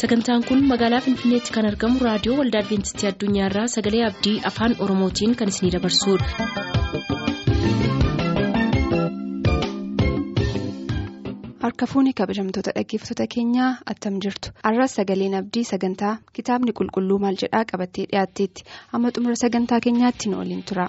sagantaan kun magaalaa finfinneetti kan argamu raadiyoo waldaa adventistii addunyaarraa sagalee abdii afaan oromootiin kan isinidabarsudha. harka fuuni kabajamtoota dhaggeeffattoota keenyaa attam jirtu arras sagaleen abdii sagantaa kitaabni qulqulluu maal jedhaa qabattee dhiyaatteetti amma xumura sagantaa keenyaatti nu waliin tura.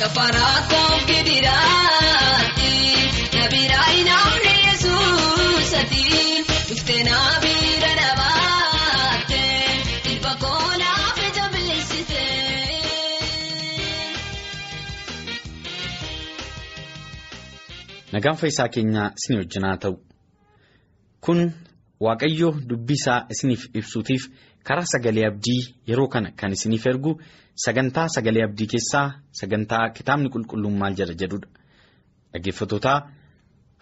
gafaraa koon gidiraati nabiraa inaamne yesuusati dhuftee naabira dhaabate ilba koonaaf jabeessite. Nagaan fayyisaa keenyaa isin wajjin haa ta'u. Kun Waaqayyo dubbii isaa isiniif ibsuutiif karaa sagalee abdii yeroo kana kan isiniif ergu sagantaa sagalee abdii keessaa sagantaa kitaabni qulqulluun maal jedha jedhudha. Dhaggeeffatootaa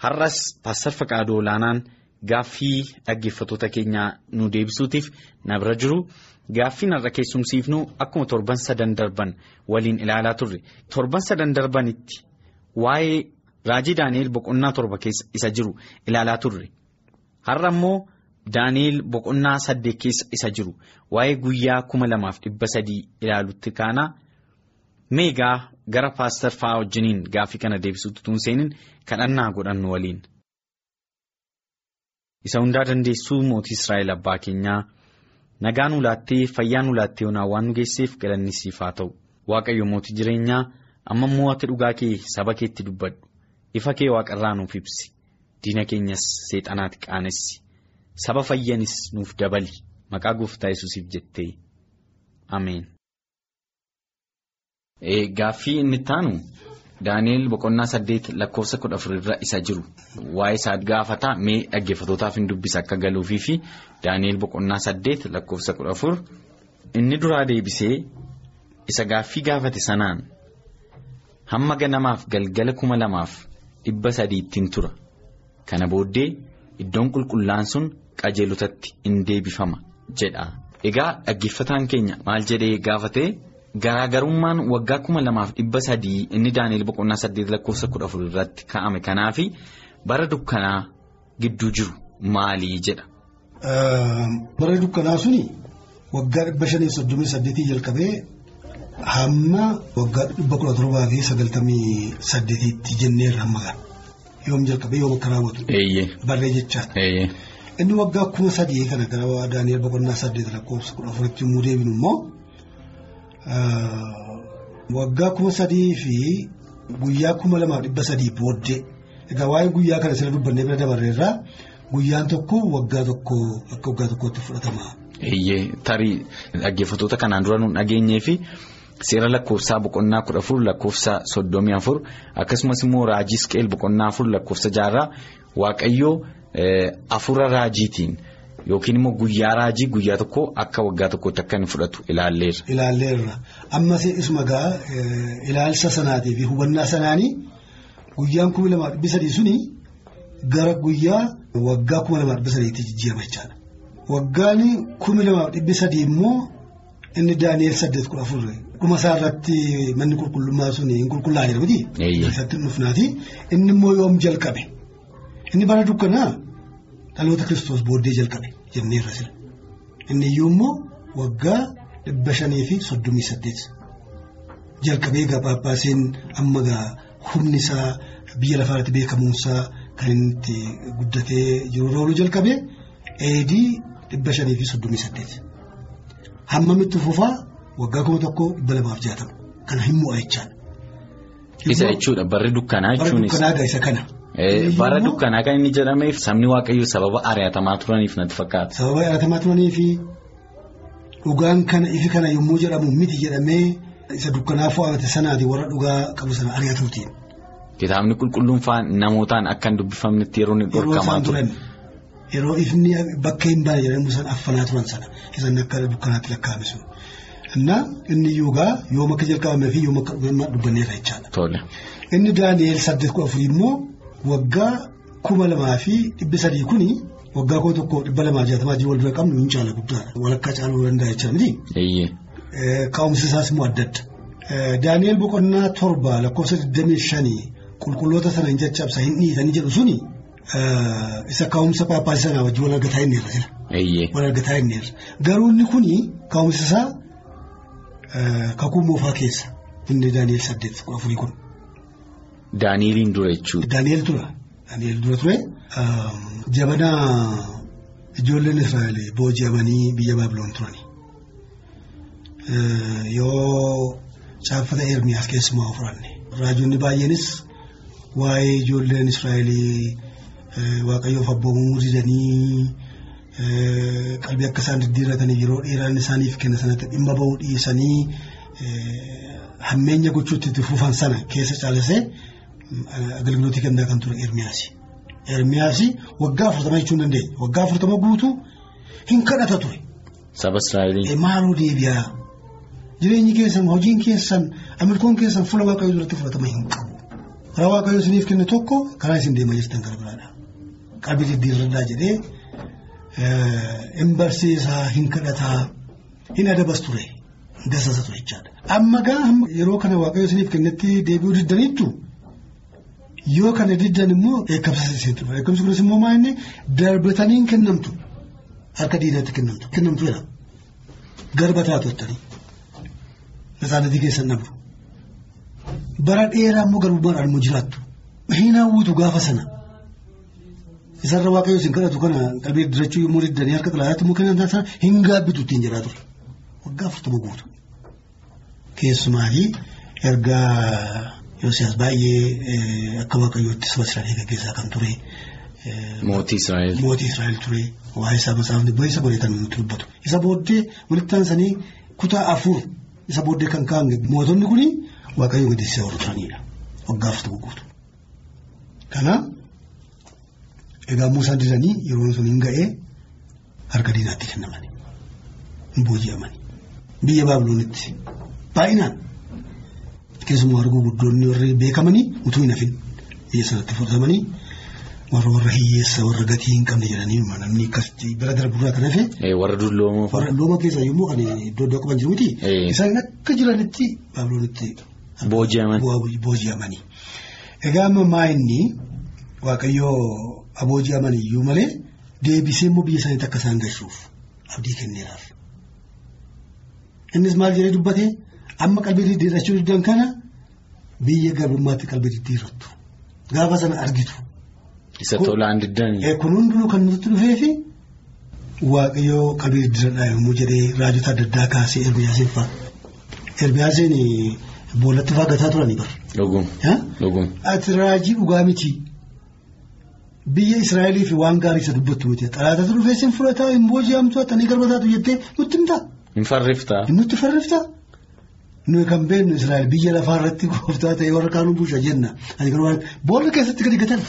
har'as Paaster Faqaaduu Olaanaan gaaffii dhaggeeffattoota keenyaa nu deebisuutiif na bira jiru. Gaaffiin har'a keessumsiifnu akkuma torban sadan darban waliin ilaalaa turre torban sadan darbanitti waa'ee raajii Daani'eel boqonnaa torba keessa isa jiru ilaalaa turre har'a immoo Daani'eel boqonnaa saddeet keessa isa jiru. Waa'ee guyyaa kuma lamaaf dhibba sadii ilaalutti kaana. Meegaa gara paastar fa'aa wajjiniin gaaffii kana deebisuutti tun seenin kadhannaa godhannu waliin. Isa hundaa dandeessuu mootii Israa'el abbaa keenyaa. Nagaa nu laattee fayyaa nu laattee onaa waan nu geesseef galanni siif haa ta'u. Waaqayyo mootii jireenyaa amma immoo ati dhugaa kee saba keetti dubbadhu. Ifa kee waaqarraa nuuf ibsi. Diina keenyas seexanaatti qaanessi saba fayyanis nuuf dabali maqaa gooftaa yesuusiif jettee ameen. Gaaffii inni taanu Daani'eel boqonnaa saddeet lakkoofsa kudha afurirra isa jiru waa'ee isaa gaafata mee dhaggeeffatootaaf hin dubbisa akka galuufii fi Daani'eel boqonnaa saddeet lakkoofsa kudha afur inni duraa deebisee isa gaaffii gaafate sanaan hamma ganamaaf galgala kuma lamaaf dhibba sadiittiin tura kana booddee iddoon qulqullaan sun qajeelotatti in deebifama jedha egaa dhaggeeffataan keenya maal jedhee gaafate. Garaagarummaan waggaa kuma lamaaf dhibba sadii inni Daani'eel boqonnaa saddeet lakkoofsa kudha afur irratti kaa'ame kanaafi bara dukkanaa gidduu jiru maalii jedha. Bara dukkanaa suni waggaa dhibba shanii soddomii saddeetii jalqabee hamma waggaa dhibba kudha torbaa fi sagaltamii saddeetiitti jenneerra hamma ga'a. Yoom jalqabee yoom akka raawwatu. Barree jechaadha. Inni waggaa kuma sadii kana gara Daani'eel boqonnaa saddeet lakkoofsa kudha afuritti yommuu deebinu immoo. Waggaa kuma sadii fi guyyaa kuma lamaaf dhibba sadii booddee egaa waa'ee guyyaa kana sirna dubbannee bira dabarreerraa guyyaan tokko waggaa tokko akka waggaa tokkootti fudhatama. Eeyyee tarii dhaggeeffattoota kanaan dura nuun dhageenyee fi seera lakkoofsaa boqonnaa kudha afur lakkoofsa soddomii afur akkasumas immoo raajii Hisqeel boqonnaa afur lakkoofsa jaarraa waaqayyoo afura raajiitiin. Yookiin immoo guyyaa raajii guyyaa tokko akka waggaa tokkotti akka inni fudhatu ilaalleerra. Ilaalleerra ammas isuma gaa ilaalcha sanaatii fi hubannaa sanaanii guyyaan kuma lamaaf dhibbi sadii suni gara guyyaa waggaa kuma lamaaf dhibbi sadiitti jijjiirama jechaadha. Waggaan kuma lamaaf dhibbi sadii immoo inni Daani'eel saddeet kudha afur dhuma isaa irratti manni qulqullummaa sun hin qulqullaa'e jedha miti. Isatti dhufnaati inni immoo yoom jalqabe inni bara dukkanaa. Dhaloota kiristoos booddee jalqabe jennee irra jira. Inni iyyuu immoo waggaa dhibba shanii fi soddomii saddeet jalqabee egaa paappaasiin amma egaa humni isaa biyya lafaarratti beekamuunsaa kan inni guddatee jiru rooluu jalqabee eedii dhibba shanii fi soddomii saddeet. Hammamitti fufaa waggaa kuma tokko dhibba lamaaf jaatama kana hin mo'a jechaadha. Isa jechuudha barri dukkanaa jechuunis. Barri dukkanaa isa kana. Bara dukkanaa kan inni jedhameef sabni waaqayyoo sababa ari'atamaa turaniif natti fakkaata. Sababa ari'atamaa turaniifi dhugaan kana ifi kana yommuu jedhamu miti jedhamee isa dukkanaa fo'ate sanaati warra dhugaa qabu sana ari'atuutiin. Kitaabni qulqulluun fa'aa namootaan akka hin dubbifamnetti yeroo inni dhorkamaa ture. Yeroo ifni bakka hin baane jedhamu san affanaa turan sana isaan akka dukkanaatti lakkaa'ame sun. Innaa inni iyyuugaa yoom akka jalqabamee fi yoom akka dubbanneerra jechaadha. Inni Daani'eel saddeet kudha afurii immoo waggaa kuma lamaa fi dhibbi sadii kuni waggaa kuma tokko dhibba lamaa jaatamaa wal bira qabnu hin caala guddaadha. Walakkaa caaluu danda'a jecha miti. Ka'umsi isaas immoo adda adda. Daani'eel boqonnaa torba lakkoofsa 25 qulqulloota sana hin caccabsa hin dhiitanii jedhu suni isa ka'umsa paappaasii sanaa wajjin wal argataa hin irra jira. Wal argataa hin irra. Garuu inni kuni ka'umsi isaa kakuu moofaa keessa inni Daani'eel saddeet afurii kun. Daani'eliin dura jechuudha. Daani'eel dura. Daani'eel dura ture. Jabanaa ijoolleen Israa'el booji'amanii biyya Baabiloon turani. Yoo caaffata Ermiyaas keessumaa furanne. Raajonni baay'eenis waa'ee ijoolleen Israa'el waaqayyoof abboomamuu didanii qalbii akka isaan diddiirratanii yeroo dheeraan isaaniif kenna sanatti dhimma bahuu dhiisanii hammeenya gochuutti fufan sana keessa caalsee agalgilootii kennaa kan ture Ermiyaasi. Ermiyaasi waggaa afurtama jechuun dandeenya. Waggaa afurtama guutuu hin kadhata ture. Saba Israa'eliin. Maaloo deebi'aa jireenyi keessan hojiin keessan amirkoon keessan fuula waaqayyoo duratti fudhatama hin qabu. Karaa waaqayyoo isiniif kenne tokko karaa isin deemaa jirtan gara biraadha. qalbii diddiirradhaa jedhee hin barsiisaa hin kadhataa hin adabas ture hin gassasa ture jechaadha. Amma gaa yeroo kana waaqayyo isiniif kennetti deebi'uu diddaniittu yoo kana diddan immoo eekamsa isin ture eekamsi kunis immoo maa inni darbatanii hin kennamtu harka diinaatti kennamtu kennamtu jedha garba taatu jettanii nasaanatii keessan dhabdu. Bara dheeraa immoo garbummaadhaan immoo jiraattu. Hin hawwitu gaafa sana. Isarra waaqayyo isin kadhatu kana qalbii dirachuu yommuu diddanii harka xalayaatti immoo kennan sana hin gaabbitu ittiin jiraa ture. Waggaa afurtama guutu. Keessumaatii ergaa Yoosiyaas baay'ee akka waaqayyootti saba Israa'eel gaggeessaa kan ture. Mootii Israa'el. Mootii Israa'el ture. Waa'ee isaa masaafni baay'ee isa godhatan nutti dubbatu. Isa booddee walitti aansanii kutaa afur isa booddee kan ka'an mootonni kuni waaqayyo gaggeessaa warra turanidha. Waggaa afurtama guutu. Kana egaa Muusaan didanii yeroo sun hin ga'ee harka diinaatti kennamani. Booji'amani. Biyya Baabiloonitti baay'inaan keessumaa warra gurguddoonni warri beekamanii utuu hin hafin biyya sanatti fudhatamanii warra warra hiyyeessa warra gatii hin qabne jedhanii namni akkas bira darburraa kan hafe. Warra dulloomoo. Warra dullooma keessa yommuu kan iddoo iddoo qaban jiru miti. Isaan akka jiranitti Baabiloonitti. Booji'aman. Booji'amanii. Egaa amma maa inni waaqayyoo abooji'aman iyyuu malee deebisee immoo biyya isaaniitti akka isaan galchuuf abdii kenneeraaf. Innis maal jedhee dubbate amma qalbii diddiirrachuu diddan kana biyya garbummaatti qalbii diddiirrattu. Gaafa sana argitu. Isa tolaan diddanii. Kun hundinuu kan nutti dhufee fi waaqayyoo qalbii diddiirradhaa yommuu jedhee raajota adda addaa kaasee Ermiyaasiin fa'a. Ermiyaasiin boolatti faagataa turanii bara. Dhugum. Dhugum. Ati raajii dhugaa miti. Biyya Israa'eliif waan gaarii isa dubbattu miti. Xalaatatu dhufee sin fudhataa hin booji'amtu attanii garba taatu jettee nutti himtaa. Hin farriftaa. Nutti farriftaa. Nuyi kan beeknu Israa'el biyya lafaa irratti gooftaa ta'e warra kaanuu busha jenna. Boolla keessatti gadi gatan.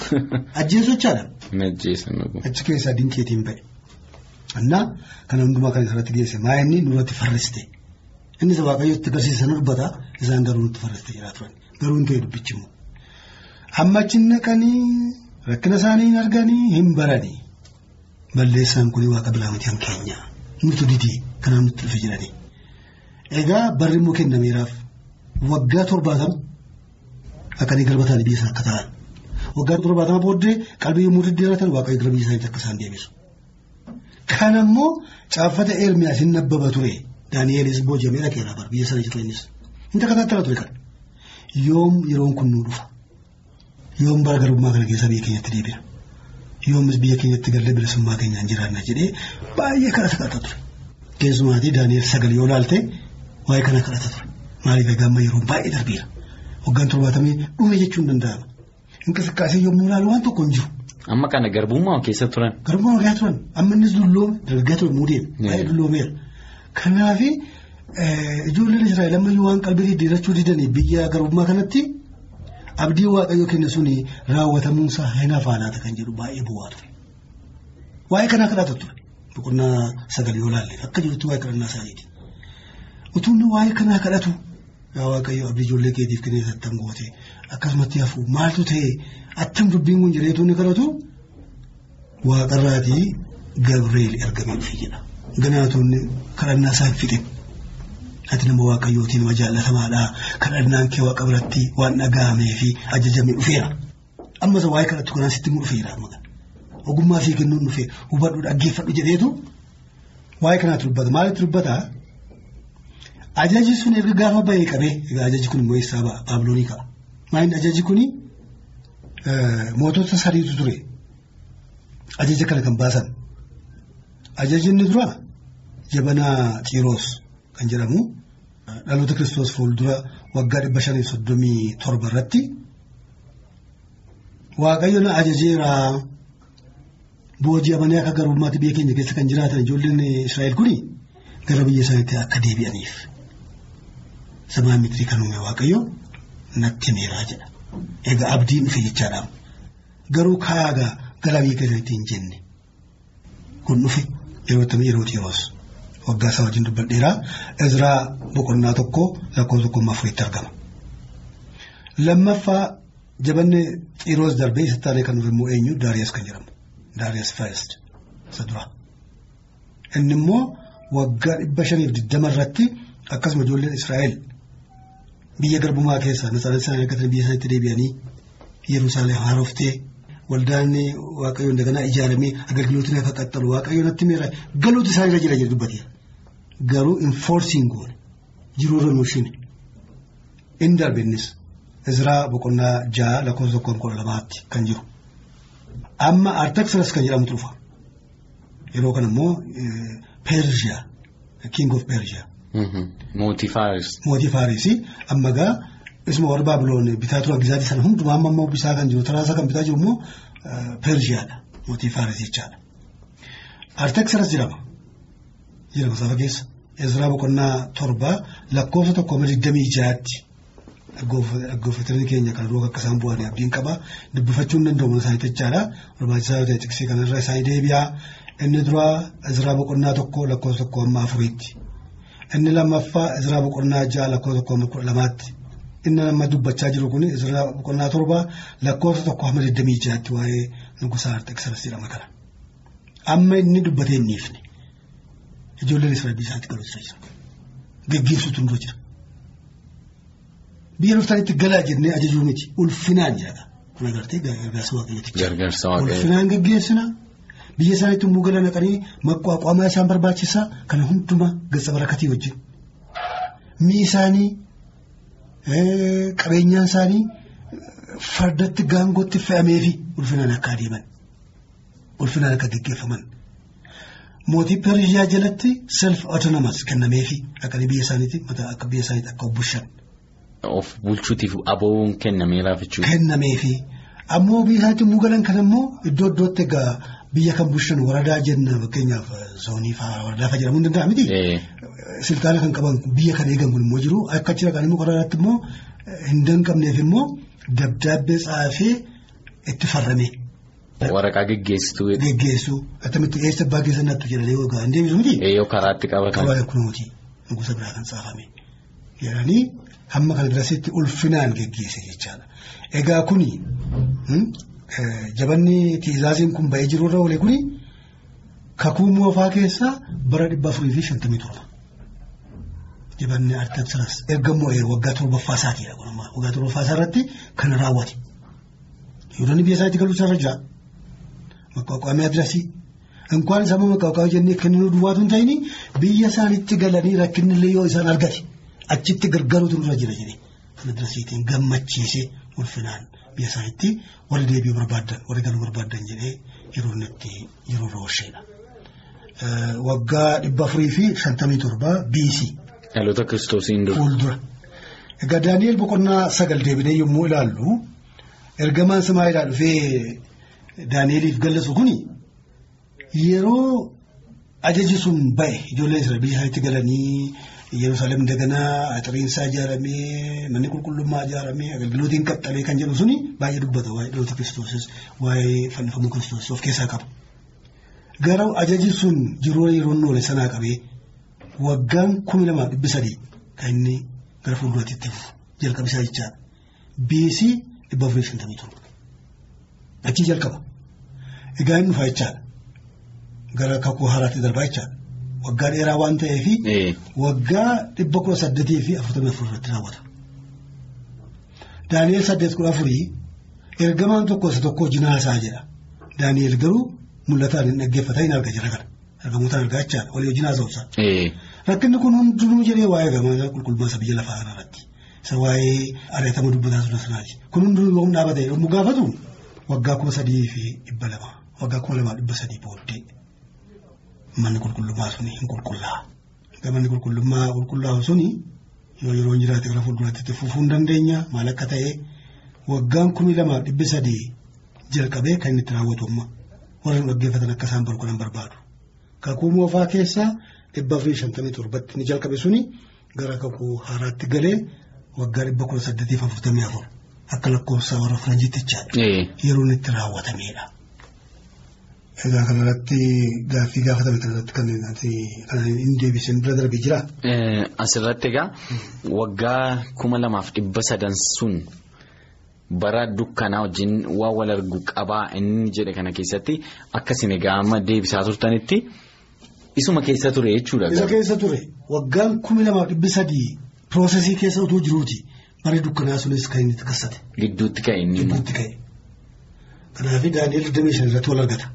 Ajjeesochaadha. Achi keessaa dinkeetiin ba'e. Annaa kana hundumaa kan irratti geesse maa inni nurratti farriste. Innis waaqayyootti agarsiisan dubbata isaan garuu nutti farriste turan. Garuu hin ta'e dubbichi immoo. Amma achi naqanii rakkina isaanii hin arganii hin baranii. Balleessaan kun waaqa biraa miti kan keenya. Nuti didii kanaan nutti dhufe jedhanii. Egaa barri immoo kennameeraaf waggaa torbaatama akkanii garba ta'anii biyya sana akka ta'an. Waggaa torbaatama booddee qalbii yommuu diddiiratan waaqayyo gara biyya isaaniitti akka isaan deebisu. Kana immoo caaffata Ermiyaas hin nabbaba ture. Daani'eelis booji'amee dhaqeera biyya sana jiru innis. Inni takkataa ture kan. Yoom yeroon kun nuu dhufa. Yoom bara garbummaa kana keessa biyya keenyatti deebina. Yoomis biyya keenyatti gallee bilisummaa keenyaan jiraanna jedhee baay'ee kadhata ture. Keessumaatii Daani'eel sagal yoo laalte waa'ee kana kadhata ture. Maaliif egaa amma yeroo baay'ee darbeera. Waggaan torbaatamee dhume jechuun danda'ama. Inqisqaasee yommuu ilaalu waan tokko hin jiru. Amma kana garbummaa keessa turan. Garbummaa keessa turan amma innis dulloome dargaggaa ture muudeera. Baay'ee dulloomeera. Kanaaf ijoolleen Israa'el ammayyuu waan qalbii diddiirrachuu didanii biyya garbummaa kanatti abdii waaqayyoo kenne suni raawwatamuunsaa hin hafaanaata kan jedhu baay'ee bu'aa ture. Waa'ee kanaa kadhata ture. Boqonnaa sagal yoo laalle akka jirutti waa'ee kadhannaa isaaniiti. Utuun waa'ee kanaa kadhatu yaa waaqayyo abdii ijoollee keetiif kennee attam goote akkasumatti hafu maaltu ta'e attam dubbiin kun jireetu inni kadhatu waaqarraatii Gabreel ergamee dhufe jedha. Ganaatonni kadhannaa isaa fixe. Ati nama waaqayyootiin nama jaallatamaadha. Kadhannaan kee waaqa biratti waan dhaga'amee fi ajajamee dhufeera. Ammas waa'ee kadhattu kanaan sitti immoo dhufeera. Ogummaa fi kennuun dhufee hubadhu dhaggeeffadhu jedheetu waa'ee kanaatti dubbata. Maalitti dubbata? Ajaji sun erga gaafa bahee qabee egaa ajaji kun immoo eessaa ba'a? Baabiloonii ka'a. Maaliin ajaji kuni mootota sadiitu ture. Ajaja kana kan baasan. Ajajni dura jabanaa Xiroos kan jedhamu dhaloota kiristoos fuuldura waggaa dhibba shanii soddomii torba irratti waaqayyo na ajajeera booji'amanii akka garbummaatti biyya keenya keessa kan jiraatan ijoolleen Israa'el kuni gara biyya isaaniitti akka deebi'aniif samaa mitirii kan uume waaqayyo natti himeeraa jedha. Egaa abdiin dhufe jechaadha. Garuu kaagaa gara biyya keessatti hin jenne kun dhufe. yeroo itti yeroo xiroos waggaa isaa wajjin dubbadheera Izraa boqonnaa tokko lakkoofsa tokkommaa afuritti argama. Lammaffaa jabanne xiroos darbee isa taanee kan immoo eenyu Daariyaas kan jedhamu. Daariyaas Faayist isa dura. Inni immoo waggaa dhibba shaniif digdama irratti akkasuma ijoolleen Israa'el biyya garbumaa keessaa nasaara isaanii argatanii biyya isaaniitti deebi'anii Yerusaalem haaroftee waldaan waaqayyoon daganaa ijaaramee agargilootiin akka qaxxalu waaqayyoon natti miira galuutu isaan irra jira jedhu dubbatee garuu infoorsiin goone jiruurra nuushin inni darbe innis Izraa boqonnaa ja'a lakkoofsa tokkoon kudha lamaatti kan jiru amma Artaxerxes kan jedhamutu dhufa yeroo kana immoo Peershiyaa King of Peershiyaa. Mootii Faaris. Mootii Faarisii amma gaa isuma warra Baabiloon bitaa turan gizaatii sana hundumaa amma immoo bitaa kan jiru taraasa kan bitaa jiru immoo Peershiyaadha mootii Faaris jechaadha. Artaxerxes jedhama safa keessa Izraa boqonnaa torbaa lakkoofsa tokko amma digdamii jaatti dhaggeeffattoonni keenya kan dura akka isaan bu'anii abdiin qaba dubbifachuu hin danda'u isaanii jechaadha barbaachisaa yoo ta'e tiksii kanarra isaanii deebi'aa inni duraa Izraa boqonnaa tokko lakkoofsa tokko amma afuriitti. Inni lammaffaa Izraa boqonnaa ja'a lakkoofsa tokko amma kudha lamaatti. Inni amma dubbachaa jiru kun Izraa boqonnaa torba lakkoofsa tokko amma digdamii jaatti waa'ee nugusaa Artaxerxes jedhama kana. Amma inni dubbatee hin dhiifne. Ijoolleen Israa'el isaatti galuu jira. Gaggeessuutu dura jira. Biyya dhuftanitti galaa jennee ajajuu miti ulfinaan jedha. Kun agartee gargaarsa waaqayyooti. Gargaarsa waaqayyoo. Ulfinaan gaggeessina. Biyya isaaniitti immoo gala naqanii maqaaquamaa isaan barbaachisaa kana hundumaa gasa barakatii wajjin. Mi'i isaanii qabeenyaan isaanii fardatti gaangootti fe'ameefi ulfinaan akka adeeman ulfinaan akka gaggeeffaman. Mootii Peershiyaa jalatti self autonomous kennameefi akka biyya isaaniitti akka biyya isaaniitti akka bushan. Of bulchuutiif aboo'uun kennameeraaf jechuudha. Kennameefi ammoo biyya isaaniitti galan kan immoo iddoo iddootti egaa. Biyya kan bushan waradaa jenna fakkeenyaaf zoonii fa'aa waradaa fa'aa jedhamuu ni danda'a miti. Siltaana kan qaban biyya kan eegan kun immoo jiru akka achi dhaqan immoo karaatti immoo hin danqabneef immoo dabdaabbee tsaafee itti farrame. Waraqaa geggeessituu. Geggeessuu akkamitti eessa abbaa keessa nattu jedhanii yookaan hin deebisu miti. Yoo karaatti qabatan. Qabaa kunuuti nugusa biraa kan tsaafame. Jedhanii hamma kana dirasitti ulfinaan geggeesse jechaadha. Egaa kuni. Jabanni tiizaasiin kun ba'ee jiru irra oole kuni kakuu moofaa keessaa bara dhibba afurii fi shantamii torba. Jabanni Artaxerxes erga moo'ee waggaa torbaffaa isaatiidha. Waggaa torbaffaa isaa irratti kan raawwate. Yeroo biyya isaatti galuu isaarra jira. Maqaaqaamee adirasii. Inkwaan immoo maqaaqaamee jennee kennuu duwwaatu hin ta'in biyya isaanitti galanii rakkinillee yoo isaan argate achitti gargaaruutu irra jira jedhee kan adirasiitiin gammachiisee ulfinaan. Biyya isaaniitti warri deebi'uu barbaadan warri galuu barbaadan jedhee yeroo itti yeroo roosheedha. Waggaa dhibba afurii fi shantamii torba BC. Dhaloota kiristoosiin dura. Fuuldura. Egaa Daani'eel boqonnaa sagal deebinee yommuu ilaallu ergamaan Samaayiidhaa dhufee Daani'eeliif gallasu kuni yeroo ajaji sun ba'e ijoolleen Israa'el biyya isaaniitti galanii. Yerusaalem daganaa axiriinsaa ijaaramee manni qulqullummaa ijaaramee agalgilootiin qaxxalee kan jedhu suni baay'ee dubbata waa'ee dhaloota kiristoosis waa'ee fannifamuu kiristoosis of keessaa qaba. Garuu ajaji sun jiruu yeroo oole sanaa qabee waggaan kumi lamaaf dhibbi sadii kan inni gara fuulduraatti itti fufu jalqabisaa jechaadha. Beesii dhibba afurii shantamii torba. Achii jalqaba. Egaa inni dhufaa jechaadha. Gara kakuu haaraatti darbaa jechaadha. Waggaa dheeraa waan ta'eef waggaa dhibba kudha saddeetii fi afurtamii afur irratti raawwata. Daani'eel saddeet kudha afurii ergamaan tokko isa tokko jinaasaa jedha. Daani'eel garuu mul'ataan hin dhaggeeffata hin arga jira kana. Ergamootaan argaa jechaadha walii wajjin haasa'uusa. Rakkinni kun hundinuu jedhee waa'ee gamaa qulqullummaa biyya lafaa kana irratti. Isa waa'ee ari'atama dubbataa ture sanaati. Kun hundinuu yommuu dhaabate yommuu gaafatu waggaa kuma sadii fi dhibba lama waggaa kuma lamaa dhibba sadii booddee. Manni qulqullummaa suni hin qulqullaa'a. Egaa manni qulqullummaa qulqullaa'u suni yoo yeroo hin jiraate gara fuulduraatti fufuu hin dandeenya maal akka ta'e waggaan kumi lamaaf dhibbi sadii jalqabee kan inni itti raawwatu amma warra nu dhaggeeffatan akka isaan baru kanan barbaadu. Kakuu moofaa keessaa dhibba afurii shantamii torbatti ni jalqabe suni gara kakuu haaraatti galee waggaa dhibba kudha saddeetiif afurtamii afur akka lakkoofsa warra Faranjiitti jechaadha. Yeroo inni itti raawwatameedha. Egaa kanarratti gaaffii gaafatame kanarratti kan inni deebisee bira darbee jira. Asirratti egaa waggaa kuma lamaaf dhibba sadan sun bara dukkanaa wajjin waan wal argu qabaa inni jedhe kana keessatti akkasin egaa amma deebisaa turtanitti isuma keessa ture jechuudha. Isa keessa ture waggaan kumi lamaaf dhibbi sadii piroosesii keessa utuu jiruuti bara dukkanaa sunis kan inni takkasate. Gidduutti ka'e inni. Gidduutti ka'e. Kanaaf Daani'eel 25 irratti wal argata.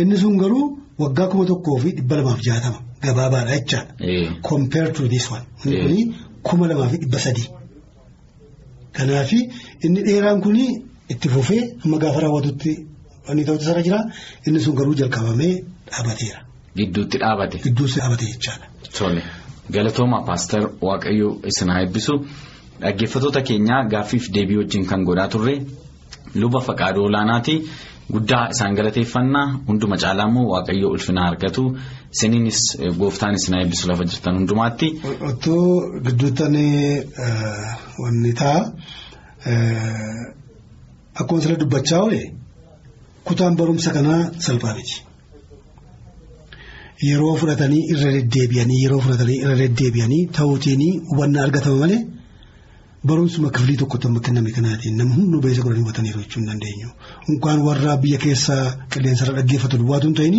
Inni sun garuu waggaa kuma tokkoo fi dhibba lamaaf jaatama gabaabaadha jechaadha. Compare to this one. Inni kuni kuma lamaa fi dhibba sadii. Kanaaf inni dheeraan kuni itti fufee amma gaafa raawwatutti wanni ta'utu sarara jira inni sun garuu jalqabamee dhaabateera. Gidduutti dhaabate. Gidduutti dhaabate jechaadha. Tole galatooma paaster waaqayyo isin haa eebbisu dhaggeeffattoota keenyaa gaaffiif deebii wajjin kan godhaa turre luba faqaaduu olaanaati guddaa isaan galateeffannaa hunduma caalaa immoo waaqayyo ulfina argatu isiniinis gooftaan isin haa eebbisu lafa jirtan hundumaatti. Otoo gidduuttan wanni ta'a akkuma sila dubbachaa oole kutaan barumsa kanaa salphaa miti. Yeroo fudhatanii irra deddeebi'anii yeroo fudhatanii irra deddeebi'anii ta'uutiin hubannaa argatama malee barumsuma kifilii tokkotti amma kenname kanaatiin namni hunduu beessa godhanii hubataniiru jechuu hin dandeenyu. Unkaan warra biyya keessaa qilleensarra dhaggeeffatu duwwaatu hin ta'in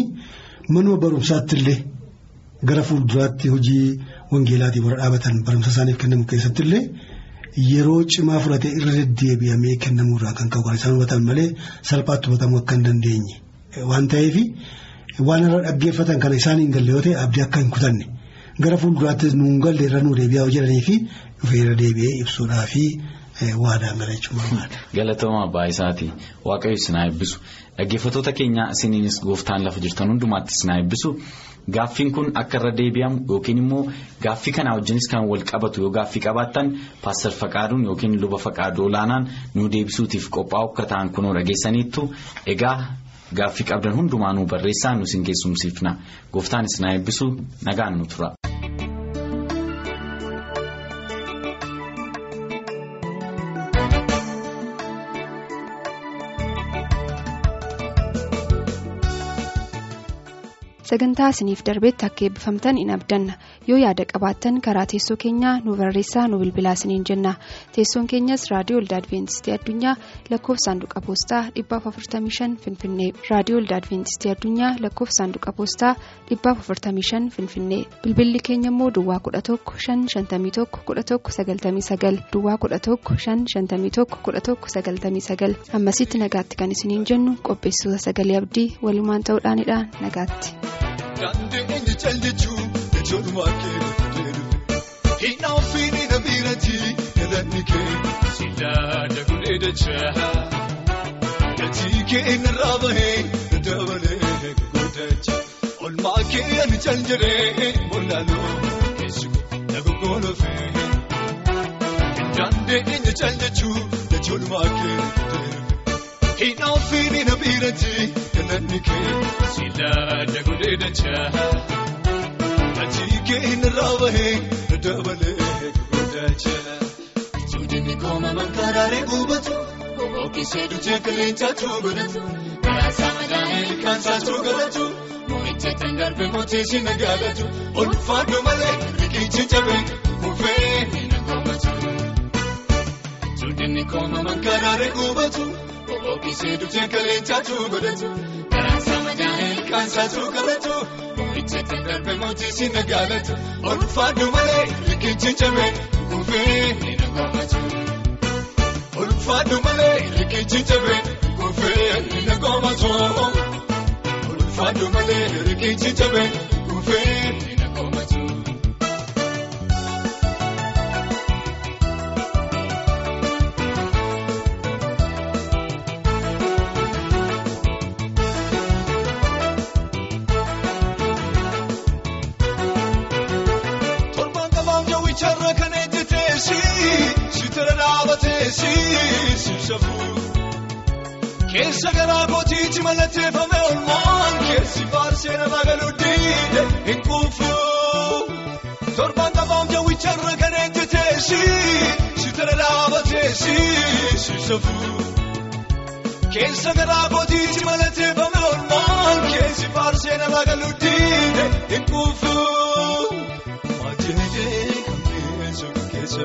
manuma barumsaatti illee gara fuulduraatti hojii wangeelaatiin warra dhaabatan barumsa isaaniif kennamu keessatti illee yeroo cimaa fudhatee irra deddeebi'amee kennamuurraa kan ka'u isaan hubatan malee salphaatti hubatamuu akka hin dandeenye waan ta'eef. Waan irra dhaggeeffatan kana isaan hin galle yoo ta'e abdii akka hin kutanne gara fuulduraattis nuun galle irra nuu deebi'aa jedhanii fi irra deebi'ee ibsuudhaa fi waadaan gala jechuun barbaada. Galatooma abbaa isaati waaqayyo isin haa eebbisu dhaggeeffattoota keenya isiniinis gooftaan lafa jirtan hundumaatti isin haa eebbisu gaaffiin kun akka irra deebi'amu yookiin immoo gaaffii kanaa wajjinis kan wal qabatu yoo gaaffii qabaattan paastar faqaaduun yookiin luba faqaaduu olaanaan nu deebisuutiif qophaa'u akka ta'an kunoo dhageessaniittu egaa. Gaaffii qabdan hundumaanuu barreessaa nu isin keessumsiifna gooftaan isin haa eebbisu nagaan nu tura. Sagantaa isiniif darbeetti akka eebbifamtan in abdanna. Yoo yaada qabaattan karaa teessoo keenyaa nu barreessaa nu bilbilaa isiniin jenna. Teessoon keenyas raadiyoo olda adventistii addunyaa lakkoofsa saanduqa poostaa 455 finfinnee. Raadiyoo olda adventistii addunyaa lakkoofsa saanduqa poostaa 455 finfinnee. Bilbilli keenya immoo duwwaa 11 551 11 99 duwwaa 11 551 11 99 ammasitti nagaatti kan isiniin jennu qopheessitoota sagalee abdii walumaan ta'uudhaanidha nagaatti. Daandii calleechuu ijoollummaa kee hin ofiini na biirati yalanni kee silaada godhee dachaa gatii kee narraa bahee dabalee godhacha olmaa kee ani cal jedhee molaaloo keessi na gogolofee daandii eenyu calleechuu ijoollummaa kee. Hin ofiini na biirati yalanni kee silaada godhee dachaa gatii kee narraa bahee dabalee godhacha. Suudinni kooma mankaaraalee gubatu ookisee dujee qilleensaatu godhatu karaasaa madaa'ee ilkaansaatu godhatu moo'icha tangarbe mootii na gaalatu olfaadhu malee riqichi cabee kufee na goomatu. Suudinni kooma mankaaraalee gubatu. Ookisee dujee qilleensaatu godhatu karaasaa madaa'ee ilkaansaatu godhatu moo'icha tangarbe mootii na gaalatu olfaadhu malee riqichi cabee kufee na goomatu. Olfaadhu malee riqichi cabee kufee na goomatu. Olfaadhu malee riqichi cabee kufee na goomatu. Dhaabateesi sibsafuu. Keessa garaa kootiitti mallatteeffame olmaan keessi faarsee nama galuu diide hin kuufu. Torban qabaam jawwicharra kan ejjeteesi sitira dhaabateesi sibsafuu. Keessa garaa kootiitti mallatteeffame olmaan keessi faarsee nama galuu diide hin kuufu. Maajjiree kan beeksisa keessa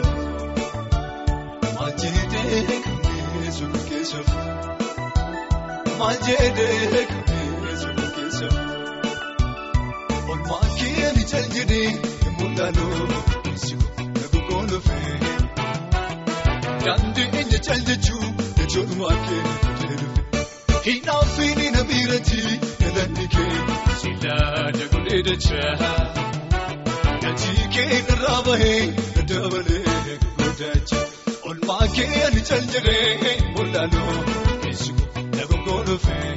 beeksisa. sun keessa maal qabee sun keessa olmaa kee ni cal jedhee mul'anoo lagu koolofee daandii eenyu cal jechuu jechuudhumaa kee hinaafini na biirati galanni kee silaa dagulee dachaa gatii kee narraa bahee dabalee godaacha olmaa kee ani cal jedhee mul'anoo keessumaa lagu koolofee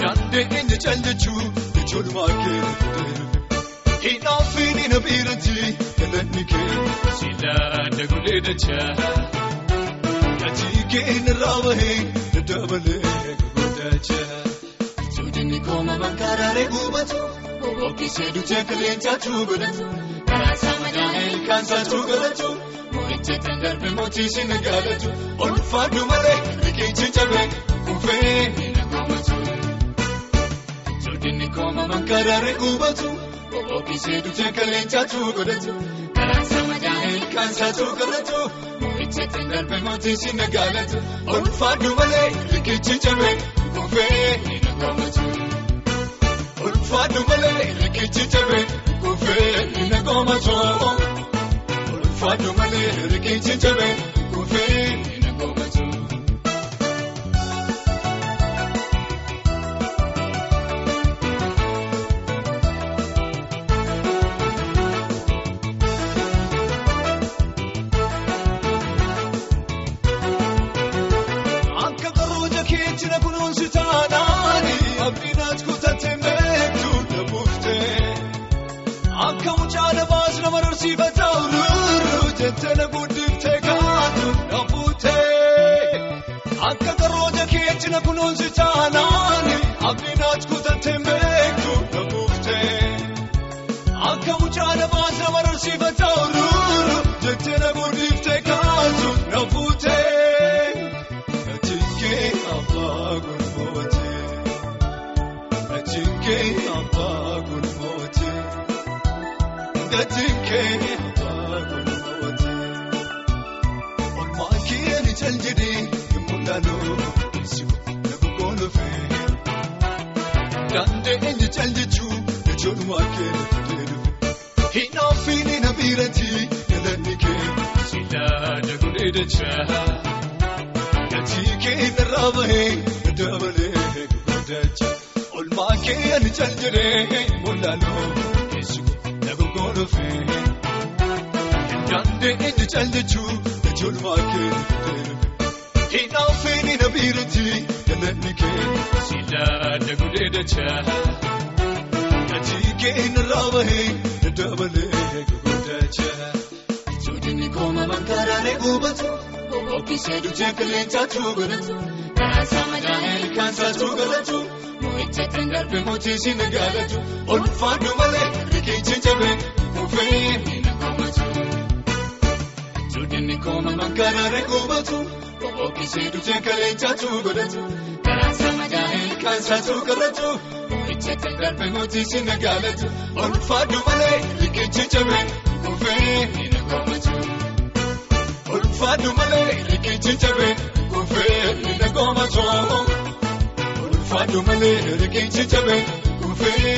daandii eenyu cal jechuu jechuudhumaa kee hinaafini na biirati galanni kee silaa dagulee dachaa. Gatii kee narraa bahee daddabalee godaacha. Suudinni kooma bankaaraalee gubatu. Bobbookkisee dutee qilleensaatu godhatu. Karaa saamadaan ilkaansaatu godhatu. Moo'icha kan darbe mootii si nagaalatu. Olfaadhu malee riqichi cabee kufee na koomatu. Suudinni kooma bankaaraalee gubatu. Bobbookkisee dutee qilleensaatu godhatu. Karaa saamadaan ilkaansaatu godhatu. Moo'icha kan darbe mootii si nagaalatu. Olfaadhu malee riqichi cabee kufee na koomatu. Ulfaadhu malee riqichi cabee kufee na koomatu. Ulfaadhu malee riqichi cabee kufee na koomatu. Nabaas nama barsiifata ururuu jettee na guddiftee kaatu na fuutee. Nachinkee abbaa gurmootee. Nachinkee abbaa gurmootee. Nachinkee abbaa gurmootee. Olmaa kee ni cal jedhee mul'anoo lagu koolofee. Daandii eenyu cal dachaa. Gatii kee narraa bahee dabalee godaacha. Olmaa kee ani cal jedhee mul'anoo keessumaa. Daandii eenyu cal jechuu jechuudhumaa kee hinaafini na biirati galanni kee silaa dagulee dachaa. Gatii kee narraa bahee dabalee gubatu. Bobbookkisee dutee qilleensaatu godhatu. Karaa saamadaan ilkaansaatu godhatu. Moo'icha kan darbe mootii si nagaalatu. Ulfaadhu malee riqichi cabee kufee na koomatu. Suudinni kooma bankaaraalee gubatu. Bobbookkisee dutee qilleensaatu godhatu. Karaa saamadaan ilkaansaatu godhatu. Moo'icha kan darbe mootii si nagaalatu. Ulfaadhu malee riqichi cabee kufee na koomatu. Ulfaadhu malee riqichi cabee kufee na koomatu. Ulfaadhu malee riqichi cabee kufee